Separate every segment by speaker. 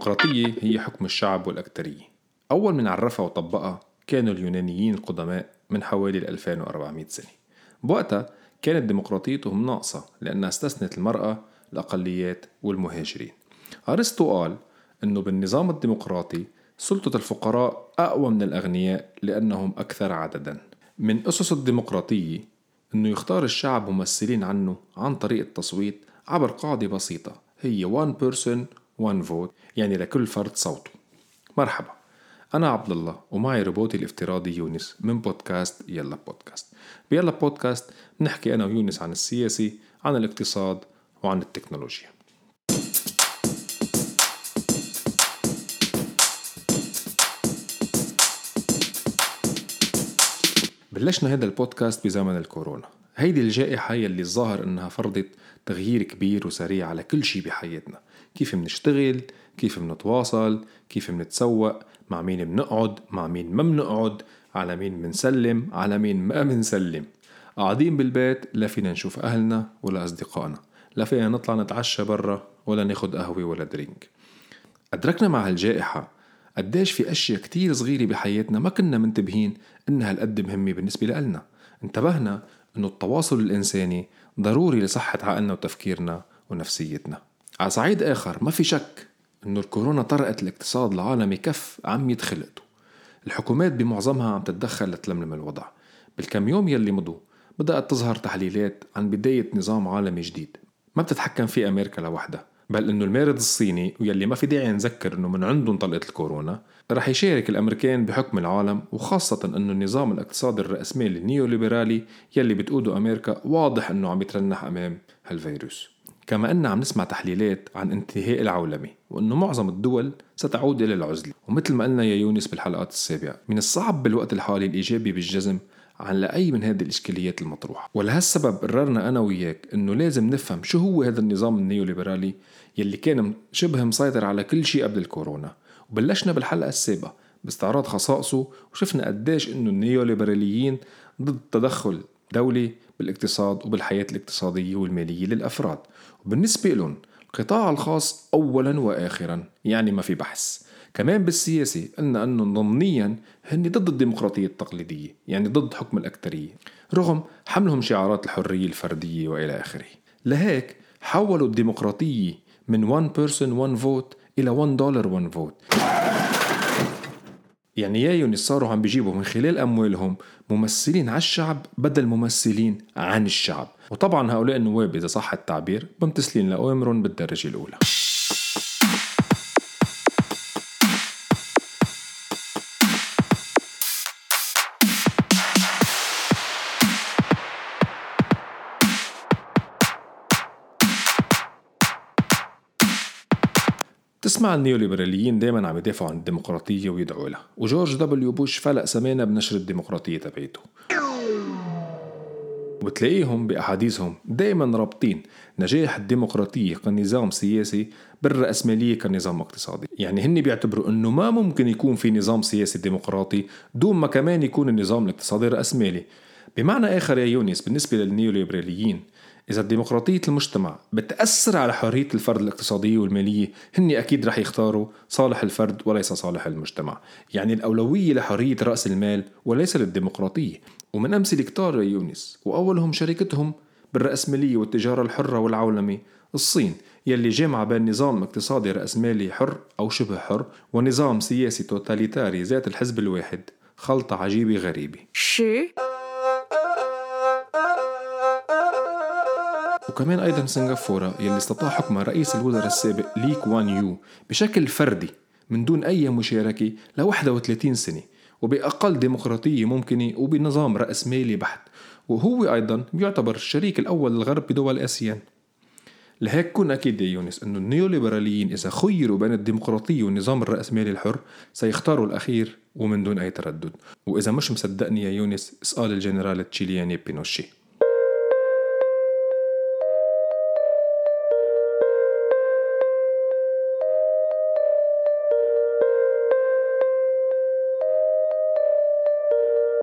Speaker 1: الديمقراطية هي حكم الشعب والأكترية. أول من عرفها وطبقها كانوا اليونانيين القدماء من حوالي 2400 سنة. بوقتها كانت ديمقراطيتهم ناقصة لأنها استثنت المرأة الأقليات والمهاجرين. أرسطو قال أنه بالنظام الديمقراطي سلطة الفقراء أقوى من الأغنياء لأنهم أكثر عددا. من أسس الديمقراطية أنه يختار الشعب ممثلين عنه عن طريق التصويت عبر قاعدة بسيطة هي one person one vote يعني لكل فرد صوته. مرحبا. أنا عبد الله ومعي روبوتي الافتراضي يونس من بودكاست يلا بودكاست. بيلا بودكاست بنحكي أنا ويونس عن السياسي عن الاقتصاد وعن التكنولوجيا. بلشنا هذا البودكاست بزمن الكورونا. هيدي الجائحة يلي الظاهر إنها فرضت تغيير كبير وسريع على كل شي بحياتنا. كيف منشتغل كيف منتواصل كيف منتسوق مع مين منقعد مع مين ما منقعد على مين منسلم على مين ما منسلم. قاعدين بالبيت لا فينا نشوف أهلنا ولا أصدقائنا لا فينا نطلع نتعشى برا ولا ناخد قهوة ولا درينك. أدركنا مع هالجائحة قديش في أشياء كتير صغيرة بحياتنا ما كنا منتبهين إنها هالقد مهمة بالنسبة لنا انتبهنا إنه التواصل الإنساني ضروري لصحة عقلنا وتفكيرنا ونفسيتنا. على صعيد آخر ما في شك إنه الكورونا طرقت الاقتصاد العالمي كف عم يتخلقته. الحكومات بمعظمها عم تتدخل لتلملم الوضع. بالكم يوم يلي مضوا بدأت تظهر تحليلات عن بداية نظام عالمي جديد. ما بتتحكم فيه أمريكا لوحدها بل إنه المارد الصيني ويلي ما في داعي نذكر إنه من عنده انطلقت الكورونا رح يشارك الأمريكان بحكم العالم وخاصة إنه النظام الاقتصادي الرأسمالي النيوليبرالي يلي بتقوده أمريكا واضح إنه عم يترنح أمام هالفيروس. كما أن عم نسمع تحليلات عن انتهاء العولمة وأنه معظم الدول ستعود إلى العزلة. ومثل ما قلنا يا يونس بالحلقات السابقة من الصعب بالوقت الحالي الإيجابي بالجزم عن لأي من هذه الإشكاليات المطروحة. ولهالسبب قررنا أنا وياك أنه لازم نفهم شو هو هذا النظام النيوليبرالي يلي كان شبه مسيطر على كل شيء قبل الكورونا. وبلشنا بالحلقة السابقة باستعراض خصائصه وشفنا قديش أنه النيوليبراليين ضد تدخل دولي بالاقتصاد وبالحياة الاقتصادية والمالية للأفراد. وبالنسبة لهم القطاع الخاص أولا وآخرا يعني ما في بحث. كمان بالسياسة قلنا أنه ضمنيا هن ضد الديمقراطية التقليدية يعني ضد حكم الأكترية رغم حملهم شعارات الحرية الفردية وإلى آخره. لهيك حولوا الديمقراطية من one person one vote إلى one dollar one vote. يعني يا يونس صاروا عم بيجيبوا من خلال أموالهم ممثلين على الشعب بدل ممثلين عن الشعب. وطبعا هؤلاء النواب إذا صح التعبير ممتثلين لأوامرهم بالدرجة الأولى. تسمع النيوليبراليين دايما عم يدافعوا عن الديمقراطية ويدعوا لها وجورج دبليو بوش فلق سمانا بنشر الديمقراطية تبعيته. وبتلاقيهم بأحاديثهم دايما رابطين نجاح الديمقراطية كنظام سياسي بالرأسمالية كنظام اقتصادي. يعني هن بيعتبروا أنه ما ممكن يكون في نظام سياسي ديمقراطي دون ما كمان يكون النظام الاقتصادي رأسمالي بمعنى آخر يا يونس بالنسبة للنيوليبراليين إذا ديمقراطية المجتمع بتأثر على حرية الفرد الاقتصادية والمالية هن أكيد رح يختاروا صالح الفرد وليس صالح المجتمع. يعني الأولوية لحرية رأس المال وليس للديمقراطية. ومن أمثلة كتار يونس وأولهم شركتهم بالرأسمالية والتجارة الحرة والعولمة الصين يلي جامعة بين نظام اقتصادي رأسمالي حر أو شبه حر ونظام سياسي توتاليتاري ذات الحزب الواحد خلطة عجيبة غريبة. وكمان أيضا سنغافورة يلي استطاع حكمها رئيس الوزراء السابق لي كوان يو بشكل فردي من دون أي مشاركة ل 31 سنة وبأقل ديمقراطية ممكنة وبنظام رأسمالي بحت. وهو أيضا بيعتبر الشريك الأول للغرب بدول آسيان. لهيك كن أكيد يا يونس أنه النيوليبراليين إذا خيروا بين الديمقراطية والنظام الرأسمالي الحر سيختاروا الأخير ومن دون أي تردد. وإذا مش مصدقني يا يونس اسأل الجنرال التشيلياني بينوشيه.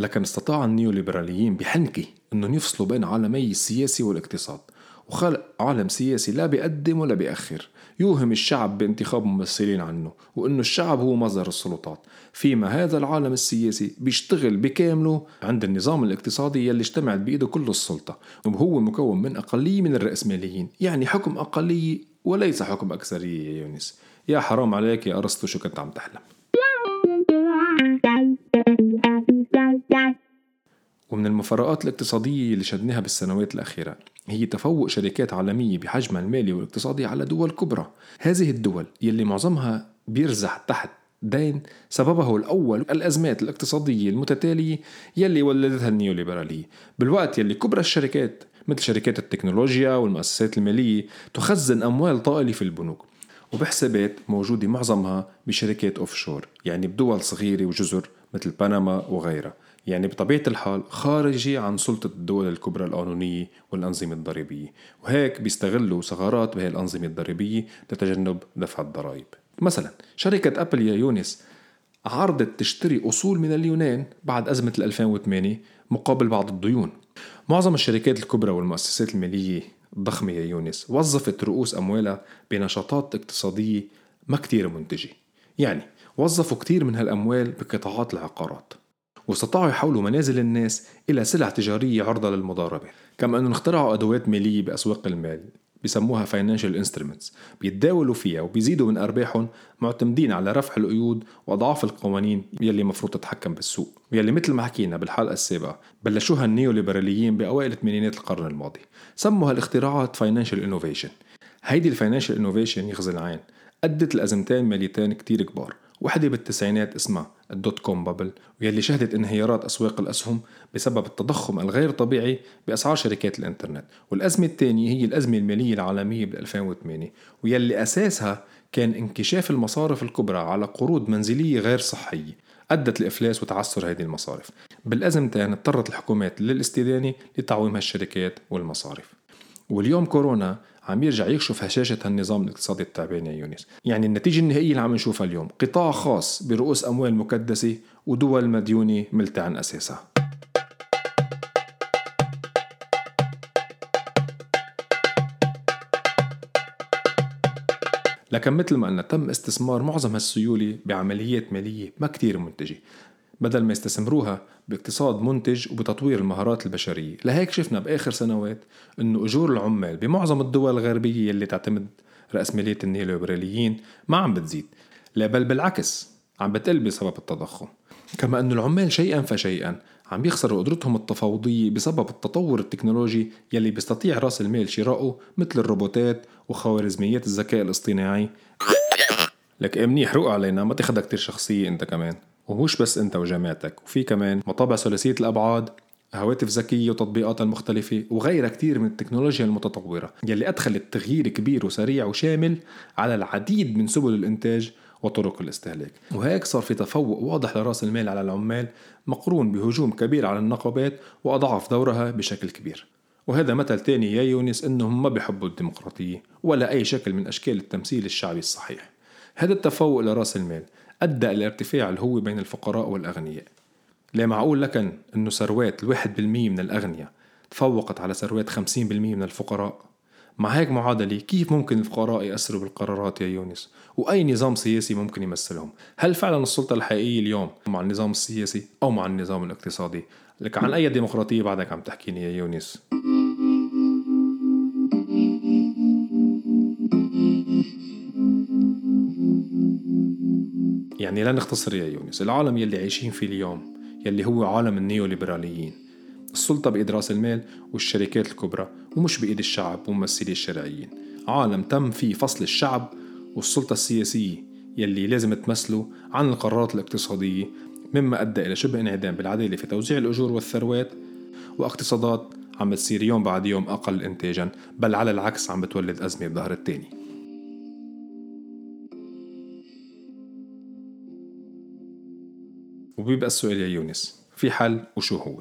Speaker 1: لكن استطاع النيوليبراليين بحنكة أنهم يفصلوا بين عالمي السياسة والاقتصاد وخلق عالم سياسي لا بيقدم ولا بيأخر يوهم الشعب بانتخاب ممثلين عنه وأنه الشعب هو مصدر السلطات. فيما هذا العالم السياسي بيشتغل بكامله عند النظام الاقتصادي يلي اجتمعت بإيده كل السلطة وهو مكون من أقلية من الرأسماليين يعني حكم أقلية وليس حكم أكثرية يا يونس. يا حرام عليك يا أرسطو شو كنت عم تحلم؟ ومن المفارقات الاقتصادية اللي شدناها بالسنوات الأخيرة هي تفوق شركات عالمية بحجمها المالي والاقتصادي على دول كبرى. هذه الدول يلي معظمها بيرزح تحت دين سببه الأول الأزمات الاقتصادية المتتالية يلي ولدتها النيوليبرالية. بالوقت يلي كبرى الشركات مثل شركات التكنولوجيا والمؤسسات المالية تخزن أموال طائلة في البنوك وبحسابات موجودة معظمها بشركات أوفشور يعني بدول صغيرة وجزر مثل بنما وغيرها. يعني بطبيعة الحال خارجي عن سلطة الدول الكبرى القانونية والأنظمة الضريبية. وهيك بيستغلوا ثغرات بهي الأنظمة الضريبية لتجنب دفع الضرائب. مثلا شركة أبل يا يونس عرضت تشتري أصول من اليونان بعد أزمة 2008 مقابل بعض الديون. معظم الشركات الكبرى والمؤسسات المالية الضخمة يا يونس وظفت رؤوس أموالها بنشاطات اقتصادية ما كتير منتجة. يعني وظفوا كتير من هالأموال بقطاعات العقارات. واستطاعوا يحولوا منازل الناس إلى سلع تجارية عرضة للمضاربة. كما أنهم اخترعوا أدوات مالية بأسواق المال بسموها financial instruments بيتداولوا فيها وبيزيدوا من أرباحهم معتمدين على رفع القيود وأضعاف القوانين يلي مفروض تتحكم بالسوق. ويلي مثل ما حكينا بالحلقة السابقة بلشوها النيوليبراليين بأوائل الثمانينات القرن الماضي. سموا هالاختراعات financial innovation. هيدي ال financial innovation يخزي العين أدت لأزمتين ماليتين كتير كبار. وحدة بالتسعينات اسمها ال dot-com bubble ويلي شهدت انهيارات أسواق الأسهم بسبب التضخم الغير طبيعي بأسعار شركات الإنترنت. والأزمة الثانية هي الأزمة المالية العالمية بال 2008 ويلي أساسها كان انكشاف المصارف الكبرى على قروض منزلية غير صحية أدت لإفلاس وتعثر هذه المصارف. بالأزمتين اضطرت الحكومات للاستدانة لتعويم هالشركات والمصارف. واليوم كورونا عم يرجع يكشف هشاشة هالنظام الاقتصادي التعبان يا يونس. يعني النتيجة النهائية اللي عم نشوفها اليوم قطاع خاص برؤوس أموال مكدسة ودول مديونة ملتة عن أساسها لكن مثل ما قلنا تم استثمار معظم هالسيولة بعمليات مالية ما كتير منتجة. بدل ما يستثمروها باقتصاد منتج وبتطوير المهارات البشرية. لهيك شفنا بآخر سنوات أنه أجور العمال بمعظم الدول الغربية اللي تعتمد رأسمالية النيوليبراليين ما عم بتزيد لا بل بالعكس عم بتقل بسبب التضخم. كما أن العمال شيئا فشيئا عم يخسروا قدرتهم التفاوضية بسبب التطور التكنولوجي يلي بيستطيع رأس المال شراؤه مثل الروبوتات وخوارزميات الذكاء الاصطناعي. لك إيه منيح روق علينا ما تاخدها كتير شخصية أنت كمان. ومش بس انت وجامعتك. وفي كمان مطابع ثلاثية الأبعاد هواتف ذكية وتطبيقاتها المختلفة وغيرها كتير من التكنولوجيا المتطورة يلي أدخلت تغيير كبير وسريع وشامل على العديد من سبل الإنتاج وطرق الاستهلاك. وهيك صار في تفوق واضح لرأس المال على العمال مقرون بهجوم كبير على النقابات وأضعف دورها بشكل كبير. وهذا مثل تاني يا يونس إنهم ما بيحبوا الديمقراطية ولا أي شكل من أشكال التمثيل الشعبي الصحيح. هذا التفوق لرأس المال. أدى إلى ارتفاع الهوة بين الفقراء والأغنياء. لا معقول لكن أنه ثروات الواحد بالمية من الأغنياء تفوقت على ثروات خمسين بالمية من الفقراء؟ مع هيك معادلة كيف ممكن الفقراء يأثروا بالقرارات يا يونس؟ وأي نظام سياسي ممكن يمثلهم؟ هل فعلا السلطة الحقيقية اليوم مع النظام السياسي أو مع النظام الاقتصادي؟ لك عن أي ديمقراطية بعدك عم تحكيني يا يونس؟ يعني لا نختصر يا يونس العالم يلي عايشين فيه اليوم يلي هو عالم النيوليبراليين. السلطة بإيد رأس المال والشركات الكبرى ومش بإيد الشعب وممثلي الشرعيين. عالم تم فيه فصل الشعب والسلطة السياسية يلي لازم تمثله عن القرارات الاقتصادية مما أدى إلى شبه انعدام بالعدالة في توزيع الأجور والثروات واقتصادات عم بتصير يوم بعد يوم أقل إنتاجا بل على العكس عم بتولد أزمة بظهر التاني. وبيبقى السؤال يا يونس في حل وشو هو؟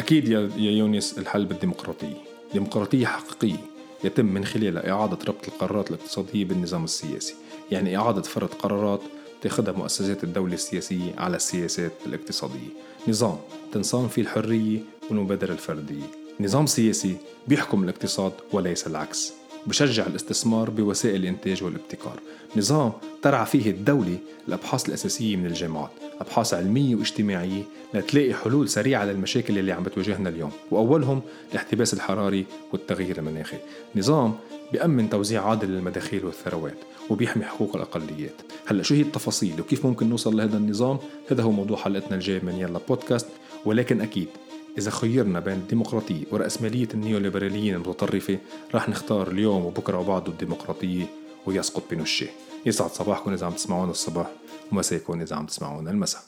Speaker 1: أكيد يا يونس الحل بالديمقراطية. ديمقراطية حقيقية يتم من خلالها إعادة ربط القرارات الاقتصادية بالنظام السياسي. يعني إعادة فرض قرارات تاخدها مؤسسات الدولة السياسية على السياسات الاقتصادية. نظام تنصان فيه الحرية والمبادرة الفردية. نظام سياسي بيحكم الاقتصاد وليس العكس. بشجع الاستثمار بوسائل الإنتاج والابتكار. نظام ترعى فيه الدولة الأبحاث الأساسية من الجامعات أبحاث علمية واجتماعية لتلاقي حلول سريعة للمشاكل اللي عم بتواجهنا اليوم وأولهم الاحتباس الحراري والتغيير المناخي. نظام بيأمن توزيع عادل للمداخيل والثروات وبيحمي حقوق الأقليات. هلأ شو هي التفاصيل وكيف ممكن نوصل لهذا النظام؟ هذا هو موضوع حلقتنا الجاي من يلا بودكاست ولكن أكيد إذا خيرنا بين الديمقراطية ورأسمالية النيوليبراليين المتطرفة رح نختار اليوم وبكرة وبعده الديمقراطية ويسقط بنوشيه يسعد صباحكم إذا عم تسمعونا الصباح ومساكم إذا عم تسمعونا المساء.